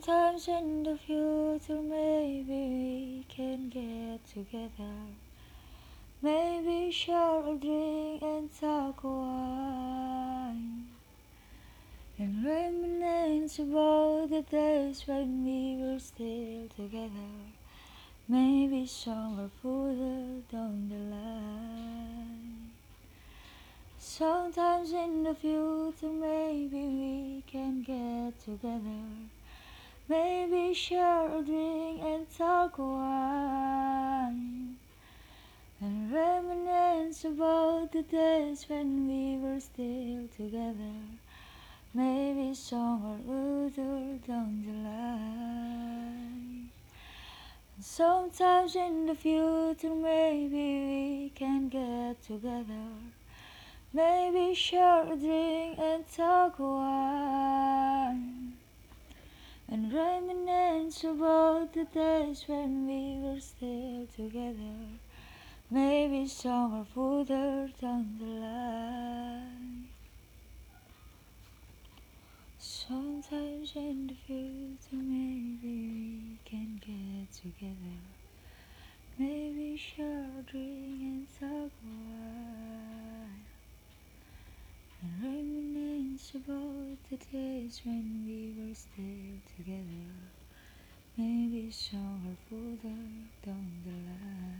Sometimes in the future, maybe we can get together. Maybe share a drink and talk a while. And reminisce about the days when we were still together. Maybe somewhere further down the line. Sometimes in the future, maybe we can get together. Maybe share a drink and talk a while. And reminisce about the days when we were still together. Maybe somewhere further down the line. And sometimes in the future, maybe we can get together. Maybe share a drink and talk a while. And reminisce about the days when we were still together. Maybe somewhere further down the line. Sometimes in the future, maybe we can get together. Maybe share a drink and talk a while. And reminisce about the days when we were still together. Maybe show somewhere further down the line.